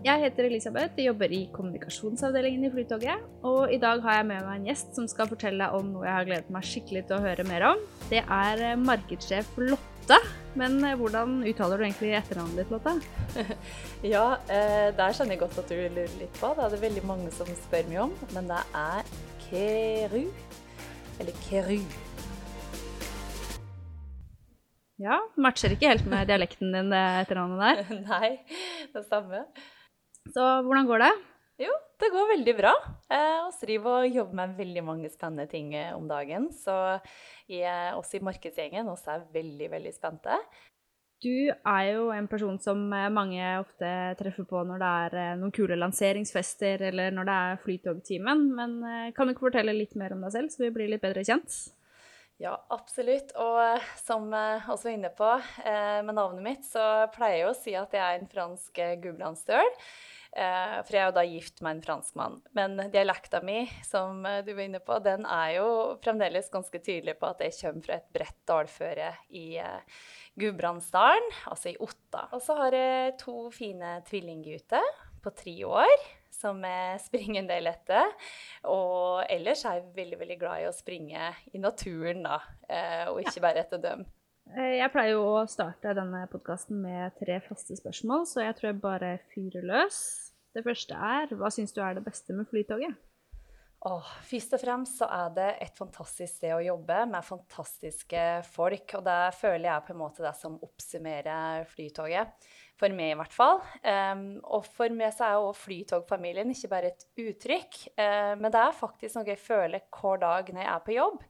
Jeg heter Elisabeth, jeg jobber i kommunikasjonsavdelingen i Flytoget. Og i dag har jeg med meg en gjest som skal fortelle om noe jeg har gledet meg skikkelig til å høre mer om. Det er eh, markedssjef Lotte. Men eh, hvordan uttaler du egentlig etternavnet ditt, Lotte? ja, eh, der skjønner jeg godt at du lurer litt på. Det er det veldig mange som spør meg om. Men det er Keru. Eller Keru. Ja, matcher ikke helt med dialekten din, det etternavnet der. Nei, det stemmer. Så hvordan går det? Jo, det går veldig bra. Vi driver og jobber med veldig mange spennende ting eh, om dagen. Så jeg, oss i markedsgjengen også er veldig, veldig spente. Du er jo en person som eh, mange ofte treffer på når det er eh, noen kule lanseringsfester eller når det er Flytogtimen. Men kan du ikke fortelle litt mer om deg selv, så vi blir litt bedre kjent? Ja, absolutt. Og som også var inne på med navnet mitt, så pleier jeg å si at jeg er en fransk gudbrandsdøl. Eh, for jeg er jo da gift med en franskmann. Men dialekta mi, som eh, du var inne på, den er jo fremdeles ganske tydelig på at jeg kommer fra et bredt dalføre i eh, Gudbrandsdalen, altså i Otta. Og så har jeg to fine tvillinggutter på tre år som jeg springer en del etter. Og ellers er jeg veldig veldig glad i å springe i naturen, da, og ikke bare etter dem. Jeg pleier jo å starte denne podkasten med tre faste spørsmål, så jeg tror jeg bare fyrer løs. Det første er hva syns du er det beste med Flytoget? Åh, først og fremst så er det et fantastisk sted å jobbe med fantastiske folk. Og det føler jeg på en måte det som oppsummerer Flytoget. For meg, i hvert fall. Um, og for meg så er jo Flytogfamilien ikke bare et uttrykk, uh, men det er faktisk noe jeg føler hver dag når jeg er på jobb.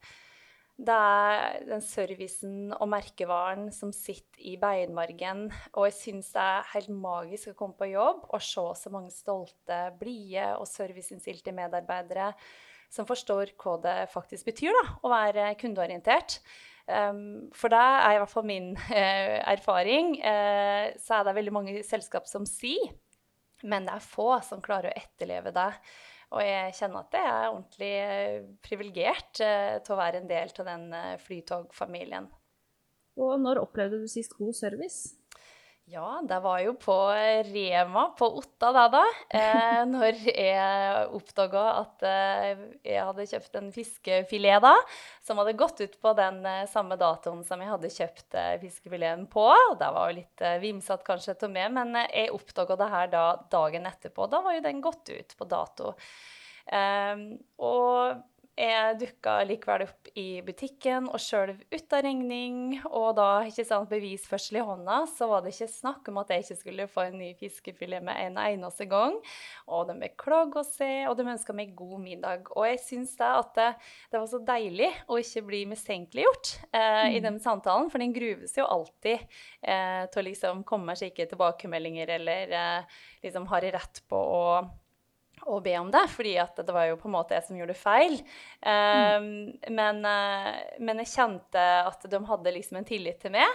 Det er den servicen og merkevaren som sitter i beinmargen. Og jeg syns det er helt magisk å komme på jobb og se så mange stolte, blide og serviceinnstilte medarbeidere som forstår hva det faktisk betyr da, å være kundeorientert. Um, for det er i hvert fall min uh, erfaring. Uh, så er det veldig mange selskap som sier, men det er få som klarer å etterleve det. Og jeg kjenner at jeg er ordentlig eh, privilegert eh, til å være en del av den eh, flytogfamilien. Og når opplevde du sist god service? Ja, det var jo på Rema på Otta da, da. Eh, når jeg oppdaga at eh, jeg hadde kjøpt en fiskefilet da, som hadde gått ut på den eh, samme datoen som jeg hadde kjøpt eh, fiskefileten på. Det var jo litt eh, vimsete kanskje til meg, men eh, jeg oppdaga det her da dagen etterpå. Da var jo den gått ut på dato. og jeg dukka likevel opp i butikken og skjølv ut av regning. Og da, ikke sant, bevisførsel i hånda, så var det ikke snakk om at jeg ikke skulle få en ny fiskefilet med en eneste gang. Og de beklaga seg, og de ønska meg god middag. Og jeg syns det at det, det, var så deilig å ikke bli mistenkeliggjort eh, mm. i den samtalen, for den gruves jo alltid eh, til å liksom komme med slike tilbakemeldinger eller eh, liksom har rett på å å be om det, fordi det var jo på en måte jeg som gjorde feil. Um, mm. men, uh, men, jeg kjente at de hadde liksom en tillit til meg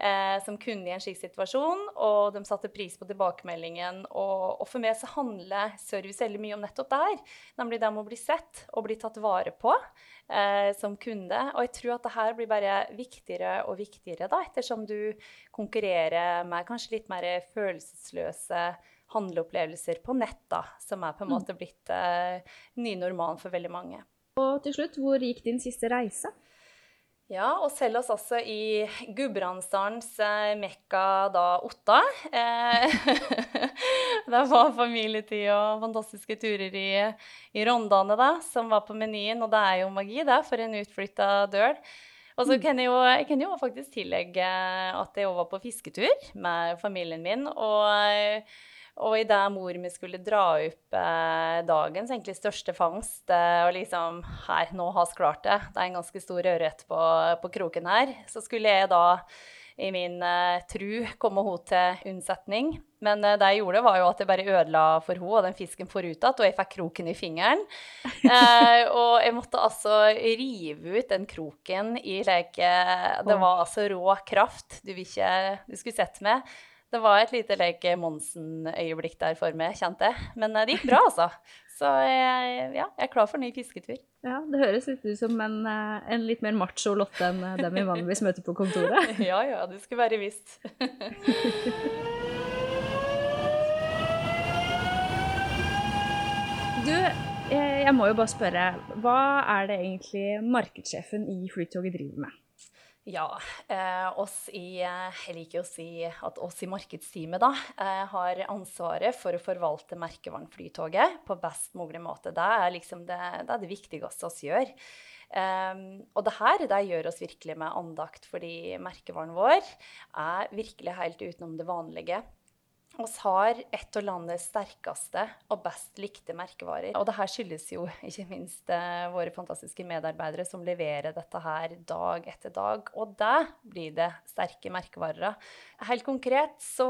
uh, som kunde i en slik situasjon, og de satte pris på tilbakemeldingen. Og, og, for meg så handler service veldig mye om nettopp det her, nemlig det om å bli sett og bli tatt vare på uh, som kunde. Og jeg tror at det her blir bare viktigere og viktigere da, ettersom du konkurrerer med kanskje litt mer følelsesløse handleopplevelser på nett, da, som er på en mm. måte blitt eh, ny normal for veldig mange. Og til slutt, hvor gikk din siste reise? Ja, og selv oss også i Gudbrandsdalens eh, mekka da Otta. Eh, det var familietid og fantastiske turer i, i Rondane da, som var på menyen. Og det er jo magi, det, for en utflytta døl. Og så mm. kan jeg, jo, jeg kan jo faktisk tillegge at jeg var på fisketur med familien min. og og idet mor mi skulle dra opp eh, dagens egentlig største fangst eh, og liksom Her, nå har vi klart det. Det er en ganske stor ørret på, på, kroken her. Så skulle jeg da i min eh, tru komme henne til unnsetning. Men uh, det jeg gjorde, var jo at jeg bare ødela for henne, og den fisken for ut igjen, og jeg fikk kroken i fingeren. Eh, og jeg måtte altså rive ut den kroken i leke Det var altså rå kraft. Du, vil ikke, du skulle sett meg. Det var et lite leke Monsen-øyeblikk der for meg, kjente jeg. Men det gikk bra, altså. Så jeg, ja, jeg er klar for ny fisketur. Ja, Det høres litt ut som en, eh, en litt mer macho Lotte enn eh, dem vi vanligvis møter på kontoret. ja, ja, det skulle være visst. du, eh, jeg må jo bare spørre, hva er det egentlig markedssjefen i Flytoget driver med? Ja, eh, i, eh, jeg liker å si at oss i markedsteamet da, eh, har ansvaret for å forvalte merkevaren Flytoget på best mulig måte. Det er liksom det, det, er det viktigste vi gjør. Um, og det her det gjør oss virkelig med andakt, fordi merkevaren vår er virkelig helt utenom det vanlige oss har et av landets sterkeste og best likte merkevarer. Og det her skyldes jo ikke minst eh, våre fantastiske medarbeidere som leverer dette her dag etter dag. Og det blir det sterke merkevarer. Helt konkret så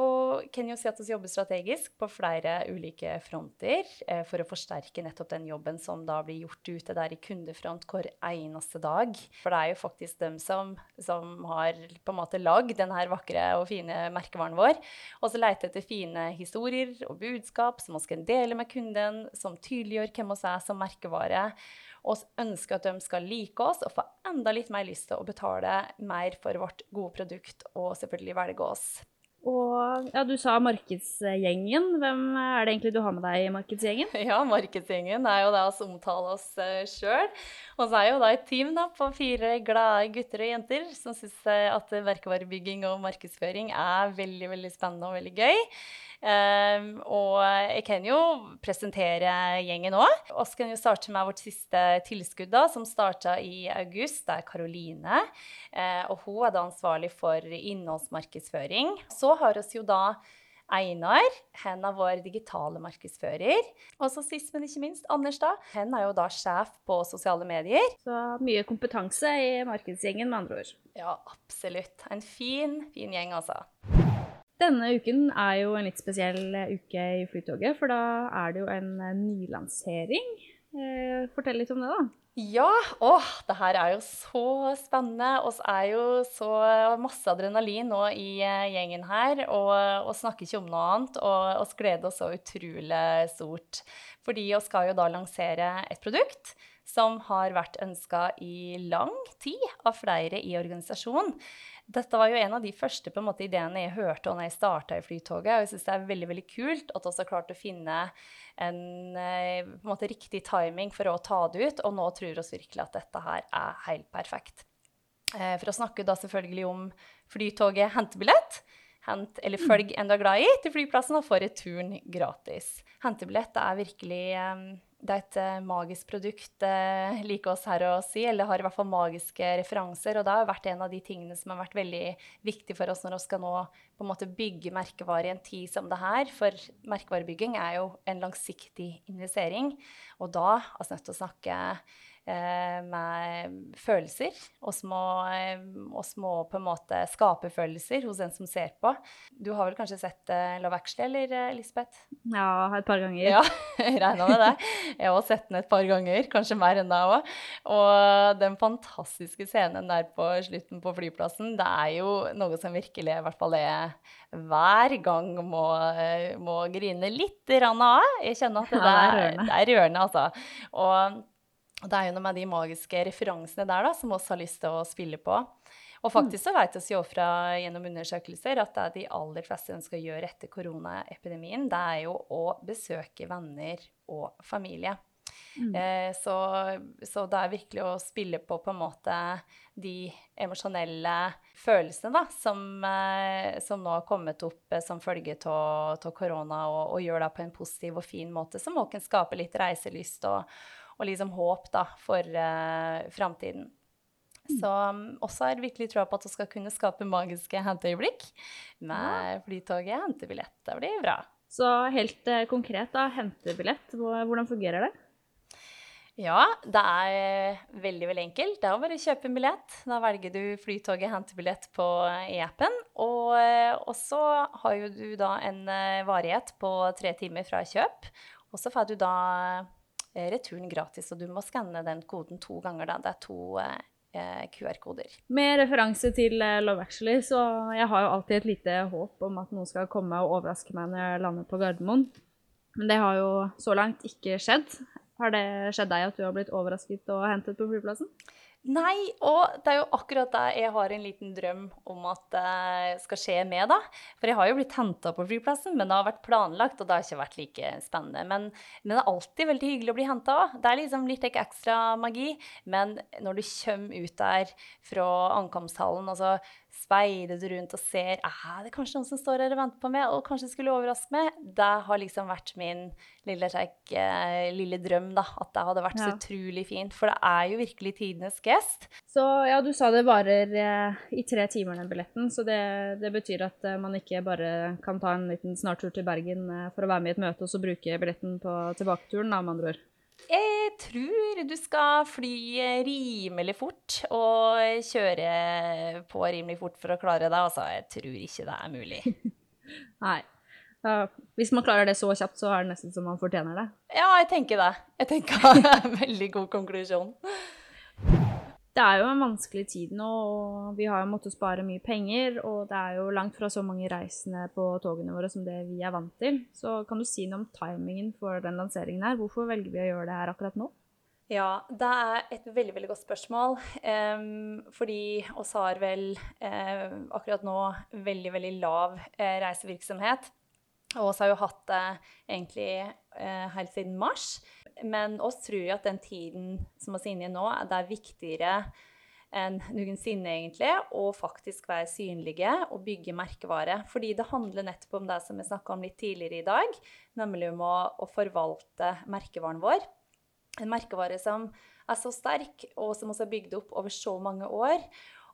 kan jeg jo si at vi jobber strategisk på flere ulike fronter eh, for å forsterke nettopp den jobben som da blir gjort ute der i kundefront hver eneste dag. For det er jo faktisk dem som, som har på en måte lagd denne vakre og fine merkevaren vår. Og så leter etter fine historier og budskap som vi skal dele med kunden, som tydeliggjør hvem vi er som merkevare. Og ønsker at de skal like oss og få enda litt mer lyst til å betale mer for vårt gode produkt og selvfølgelig velge oss. Og ja, Du sa markedsgjengen. Hvem er det egentlig du har med deg i markedsgjengen? Ja, markedsgjengen er jo det vi omtaler oss uh, sjøl. Og så er jo da et team da, på fire glade gutter og jenter som syns at merkevarebygging og markedsføring er veldig veldig spennende og veldig gøy. Um, og jeg kan jo presentere gjengen òg. Vi kan jo starte med vårt siste tilskudd, da, som starta i august. Det er Karoline. Uh, og hun er da ansvarlig for innholdsmarkedsføring. Så har vi jo da Einar. Han er vår digitale markedsfører. Og så sist, men ikke minst, Anders. da. Han er jo da sjef på sosiale medier. Så mye kompetanse i markedsgjengen, med andre ord. Ja, absolutt. En fin, fin gjeng, altså. Denne uken er jo en litt spesiell uke i Flytoget, for da er det jo en nylansering. Eh, fortell litt om det, da. Ja, åh, det her er jo så spennende. Vi er jo så masse adrenalin nå i eh, gjengen her, og, og snakker ikke om noe annet. Og oss gleder oss så utrolig stort. Fordi vi skal jo da lansere et produkt som har vært ønska i lang tid av flere i organisasjonen. Dette var jo en av de første måte, ideene jeg hørte da jeg starta i Flytoget. Og jeg syns det er veldig veldig kult at vi har klart å finne en, eh, en måte, riktig timing for å ta det ut. Og nå tror vi virkelig at dette her er helt perfekt. Eh, for å snakke da selvfølgelig om Flytoget hentebillett. Hent eller følg en du er glad i, til flyplassen og få returen gratis. Hentebillett er virkelig um, det er et uh, magisk produkt, uh, liker oss her å si, eller har i hvert fall magiske referanser. Og det har vært en av de tingene som har vært veldig viktig for oss når vi skal nå på en måte bygge merkevare i en tid som det her. For merkevarebygging er jo en langsiktig investering. Og da er vi nødt til å snakke Eh, med følelser. Og må, oss må, på en måte skape følelser hos den som ser på. Du har vel kanskje sett uh, Love Actually, eller Lisbeth? Ja, et par ganger. Ja, regna med det. Jeg har også sett den et par ganger, kanskje mer enn deg òg. Og den fantastiske scenen der på slutten på flyplassen, det er jo noe som virkelig, i hvert fall jeg hver gang må, må grine litt av. Jeg kjenner at det, ja, det er rørende, er altså. Og det er jo noe med de magiske referansene der da, som oss har lyst til å spille på. Og faktisk så vet vi jo fra gjennom undersøkelser at det er de aller fleste ønsker å gjøre etter koronaepidemien, det er jo å besøke venner og familie. Mm. Eh, så, så, det er virkelig å spille på på en måte de emosjonelle følelsene da, som, eh, som, nå har kommet opp eh, som følge av korona, og, og gjør det på en positiv og fin måte, som også kan skape litt reiselyst og, og liksom håp da, for uh, framtiden. Så um, også er det virkelig troa på at vi skal kunne skape magiske henteøyeblikk med Flytoget hentebillett. Det blir bra. Så helt uh, konkret, da, hentebillett, hvordan fungerer det? Ja, det er veldig veldig enkelt. Det er å bare kjøpe en billett. Da velger du Flytoget hentebillett på e-appen. Og, så har jo du da en varighet på tre timer fra kjøp. Og så får du da returen gratis, og du må skanne den koden to ganger. da. Det er to eh, QR-koder. Med referanse til eh, Love Actually, så jeg har jo alltid et lite håp om at noen skal komme og overraske meg når jeg lander på Gardermoen. Men det har jo så langt ikke skjedd. Har det skjedd deg at du har blitt overrasket og hentet på flyplassen? Nei, og det er jo akkurat det jeg har en liten drøm om at det skal skje med, da. For jeg har jo blitt henta på flyplassen, men det har vært planlagt, og det har ikke vært like spennende. Men, men det er alltid veldig hyggelig å bli henta òg. Det er liksom litt ekstra magi. Men når du kommer ut der fra ankomsthallen, og så speider du rundt og ser er det kanskje noen som står her og venter på meg, og kanskje skulle overraske meg. Det har liksom vært min lille, sjekk, eh, lille drøm, da. At det hadde vært ja. så utrolig fint. For det er jo virkelig tidenes gest. Så ja, du sa det varer eh, i tre timer, den billetten. Så det, det betyr at eh, man ikke bare kan ta en liten snartur til Bergen eh, for å være med i et møte, og så bruke billetten på tilbaketuren, da, med andre ord. Jeg tror du skal fly rimelig fort og kjøre på rimelig fort for å klare det. Altså, jeg tror ikke det er mulig. Nei. Uh, hvis man klarer det så kjapt, så er det nesten som man fortjener det. Ja, jeg tenker det. Jeg tenker det er en veldig god konklusjon. Det er jo en vanskelig tid nå, og vi har jo måttet spare mye penger. Og det er jo langt fra så mange reisende på togene våre som det vi er vant til. Så kan du si noe om timingen for den lanseringen her? Hvorfor velger vi å gjøre det her akkurat nå? Ja, det er et veldig veldig godt spørsmål. Um, fordi oss har vel uh, akkurat nå veldig, veldig lav uh, reisevirksomhet. Og vi har jo hatt det egentlig uh, helt siden mars. Men oss tror jo at den tiden som vi er inne i nå, det er viktigere enn noensinne, egentlig, å faktisk være synlige og bygge merkevare. Fordi det handler nettopp om det som vi snakka om litt tidligere i dag, nemlig om å, å, forvalte merkevaren vår. En merkevare som er så sterk, og som vi har bygd opp over så mange år.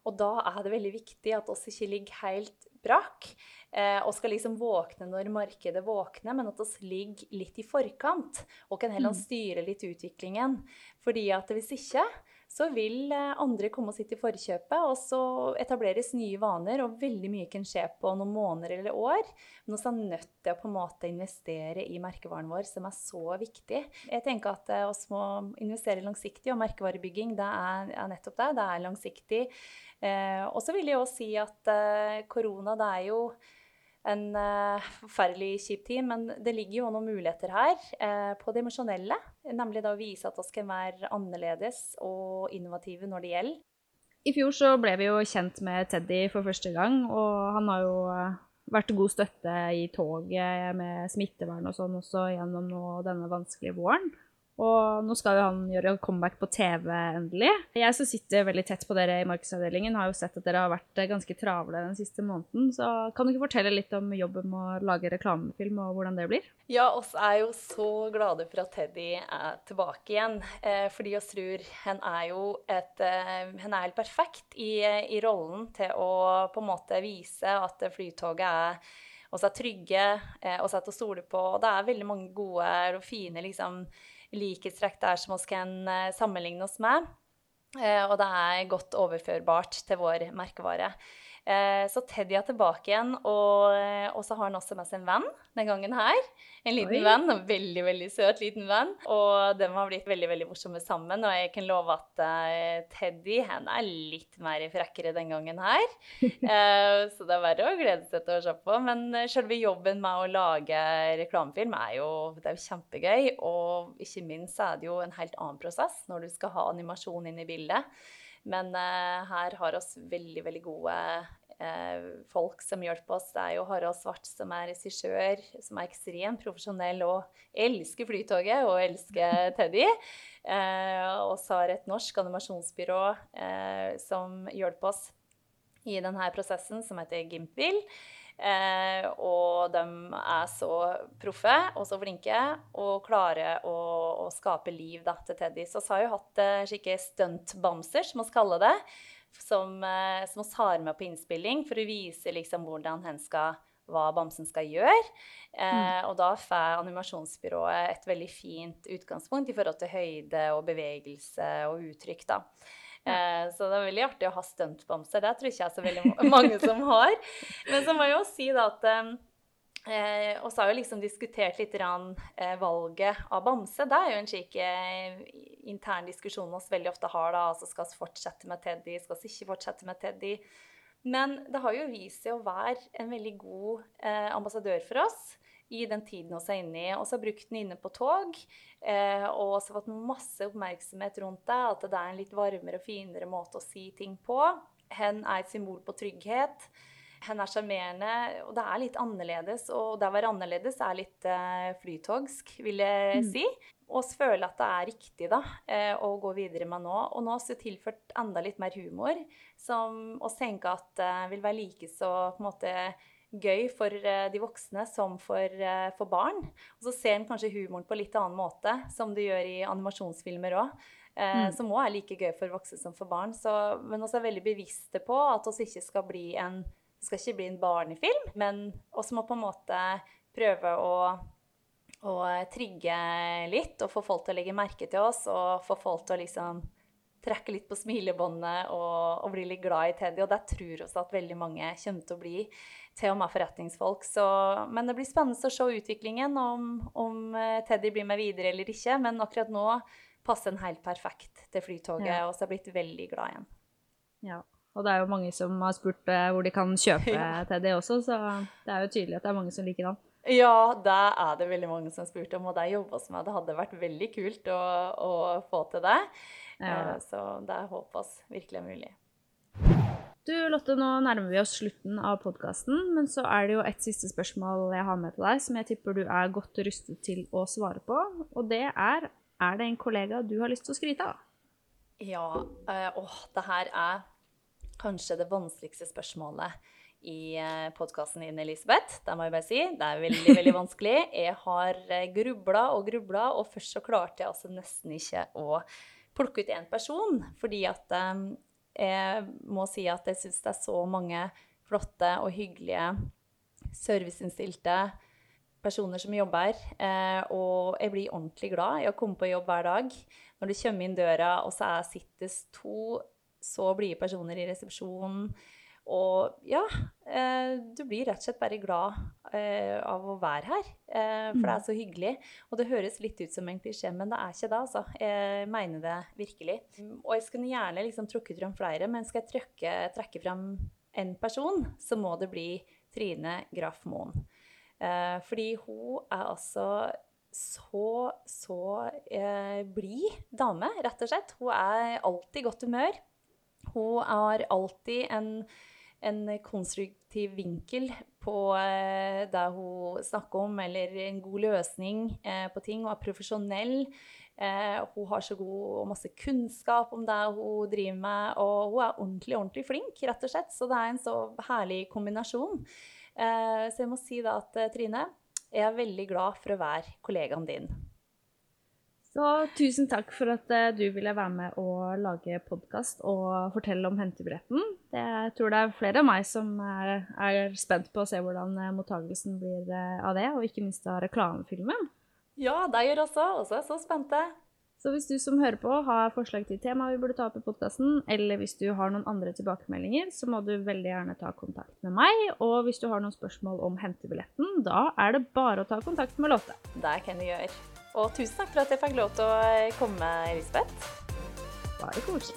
Og da er det veldig viktig at oss ikke ligger helt brakk eh, og skal liksom våkne når markedet våkner, men at oss ligger litt i forkant og kan heller mm. styre litt utviklingen. Fordi at hvis ikke, så vil eh, andre komme og sitte i forkjøpet, og så etableres nye vaner, og veldig mye kan skje på noen måneder eller år. Men vi er nødt til å på en måte investere i merkevaren vår, som er så viktig. Jeg tenker at vi eh, må investere langsiktig, og merkevarebygging det er, nettopp det. Det er langsiktig. Eh, og så vil jeg også si at korona, det er jo en uh, forferdelig kjip tid, men det ligger jo noen muligheter her uh, på det emosjonelle. Nemlig da å vise at vi kan være annerledes og innovative når det gjelder. I fjor så ble vi jo kjent med Teddy for første gang, og han har jo vært god støtte i toget med smittevern og sånn også gjennom denne vanskelige våren. Og nå skal jo han gjøre comeback på TV endelig. Jeg som sitter veldig tett på dere i markedsavdelingen, har jo sett at dere har vært ganske travle den siste måneden. Så kan du ikke fortelle litt om jobben med å lage reklamefilm og hvordan det blir? Ja, oss er jo så glade for at Teddy er tilbake igjen. Eh, fordi oss tror han er jo et eh, Han er helt perfekt i, i rollen til å på en måte vise at Flytoget er oss er trygge, eh, oss er til å stole på. Og det er veldig mange gode og fine liksom likhetstrekk der som vi kan eh, sammenligne oss med. Eh, og det er godt overførbart til vår merkevare. Eh, så Teddy er tilbake igjen, og, og, så har han også med seg en venn den gangen her. En liten Oi. venn, en veldig veldig søt liten venn. Og de har blitt veldig veldig morsomme sammen. Og jeg kan love at uh, Teddy han er litt mer frekkere den gangen her. så det er verre å glede seg til å se på. Men selve jobben med å lage reklamefilm er jo, det er jo kjempegøy. Og ikke minst er det jo en helt annen prosess når du skal ha animasjon inn i bildet. Men her har oss veldig, veldig gode folk som hjelper oss. Det er jo Harald Svart som er regissør, som er ekstremt profesjonell og elsker Flytoget og elsker Teddy. Eh, og så har et norsk animasjonsbyrå som hjelper oss i denne prosessen, som heter Gimpville. Eh, og de er så proffe og så flinke og klarer å, å skape liv da, til Teddy. Så vi har jo hatt eh, slike stuntbamser, som vi kaller det, som, eh, som oss har med på innspilling for å vise liksom hvordan hen skal hva bamsen skal gjøre. Eh, og da får animasjonsbyrået et veldig fint utgangspunkt i forhold til høyde og bevegelse og uttrykk. da. Eh, så det er veldig artig å ha stuntbamser. Det tror ikke jeg så veldig mange som har. Men så må jeg jo si da at eh, Og så har vi liksom diskutert litt rann, eh, valget av bamse. Det er jo en slik eh, intern diskusjon vi veldig ofte har. da, altså Skal vi fortsette med Teddy, skal vi ikke fortsette med Teddy? Men det har jo vist seg å være en veldig god eh, ambassadør for oss i den tiden vi er inne i. Så har brukt den inne på tog. Eh, og så fått masse oppmerksomhet rundt det. At det er en litt varmere og finere måte å si ting på. Hen er et symbol på trygghet. Hen er sjarmerende. Og det er litt annerledes. Og det å være annerledes er litt uh, flytogsk, vil jeg mm. si. Og vi føler at det er riktig da, eh, å gå videre med nå. Og nå har vi tilført enda litt mer humor, som vi tenker at eh, vil være like så på en måte gøy for de voksne som for, for barn. Og så ser en kanskje humoren på litt annen måte, som du gjør i animasjonsfilmer òg. Mm. Som òg er like gøy for voksne som for barn. Så, men vi er veldig bevisste på at vi ikke skal bli en det skal ikke bli en barnefilm, men også må på en måte prøve å, å trigge litt og få folk til å legge merke til oss og få folk til å liksom trekke litt på smilebåndet og, og, bli litt glad i Teddy. Og der tror vi at veldig mange kommer til å bli, til og med forretningsfolk. Så, men det blir spennende å se utviklingen, om, om, eh, Teddy blir med videre eller ikke. Men akkurat nå passer den helt perfekt til Flytoget, ja. og så har jeg blitt veldig glad igjen. Ja. Og det er jo mange som har spurt uh, hvor de kan kjøpe ja. det også, så det er jo tydelig at det er mange som liker den. Ja, det er det veldig mange som har spurt om, og det jobbes med. Det hadde vært veldig kult å, å få til det. Ja. Eh, så det er håpas virkelig er mulig. Du Lotte, nå nærmer vi oss slutten av podkasten, men så er det jo et siste spørsmål jeg har med til deg, som jeg tipper du er godt rustet til å svare på. Og det er er det en kollega du har lyst til å skryte av? Ja. Øh, åh, det her er kanskje det vanskeligste spørsmålet i eh, podkasten din, Elisabeth. Det må jeg bare si. Det er veldig, veldig vanskelig. Jeg har grubla og grubla, og først så klarte jeg altså nesten ikke å plukke ut én person, fordi at um, jeg må si at jeg syns det er så mange flotte og hyggelige, serviceinnstilte personer som jobber. Eh, og jeg blir ordentlig glad i å komme på jobb hver dag. Når du kommer inn døra, og så er sittes to så blide personer i resepsjonen og ja, eh, du blir rett og slett bare glad eh, av å være her. Eh, for det er mm. så hyggelig. Og det høres litt ut som en klisjé, men det er ikke det, altså. Jeg mener det virkelig. Og jeg skulle gjerne liksom trukket fram flere, men skal jeg trekke, trekke fram en person, så må det bli Trine Graff Moen. Fordi hun er altså så, så blid dame, rett og slett. Hun er alltid i godt humør. Hun har alltid en en konstruktiv vinkel på eh, det hun snakker om, eller en god løsning eh, på ting. Hun er profesjonell. Eh, hun har så god og masse kunnskap om det hun driver med, og hun er ordentlig, ordentlig flink, rett og slett. Så det er en så herlig kombinasjon. så jeg må si da at Trine, jeg er veldig glad for å være kollegaen din. Så tusen takk for at eh, du ville være med og lage podkast og fortelle om hentebilletten. Jeg tror det er flere av meg som er, er spent på å se hvordan eh, mottagelsen blir eh, av det, og ikke minst av reklamefilmen. Ja, det gjør også. Også er så spente. Så hvis du som hører på har forslag til tema vi burde ta opp i podkasten, eller hvis du har noen andre tilbakemeldinger, så må du veldig gjerne ta kontakt med meg. Og hvis du har noen spørsmål om hentebilletten, da er det bare å ta kontakt med Lotte. Det kan du gjøre. Og tusen takk for at jeg fikk lov til å komme, Elisabeth. Bare koselig.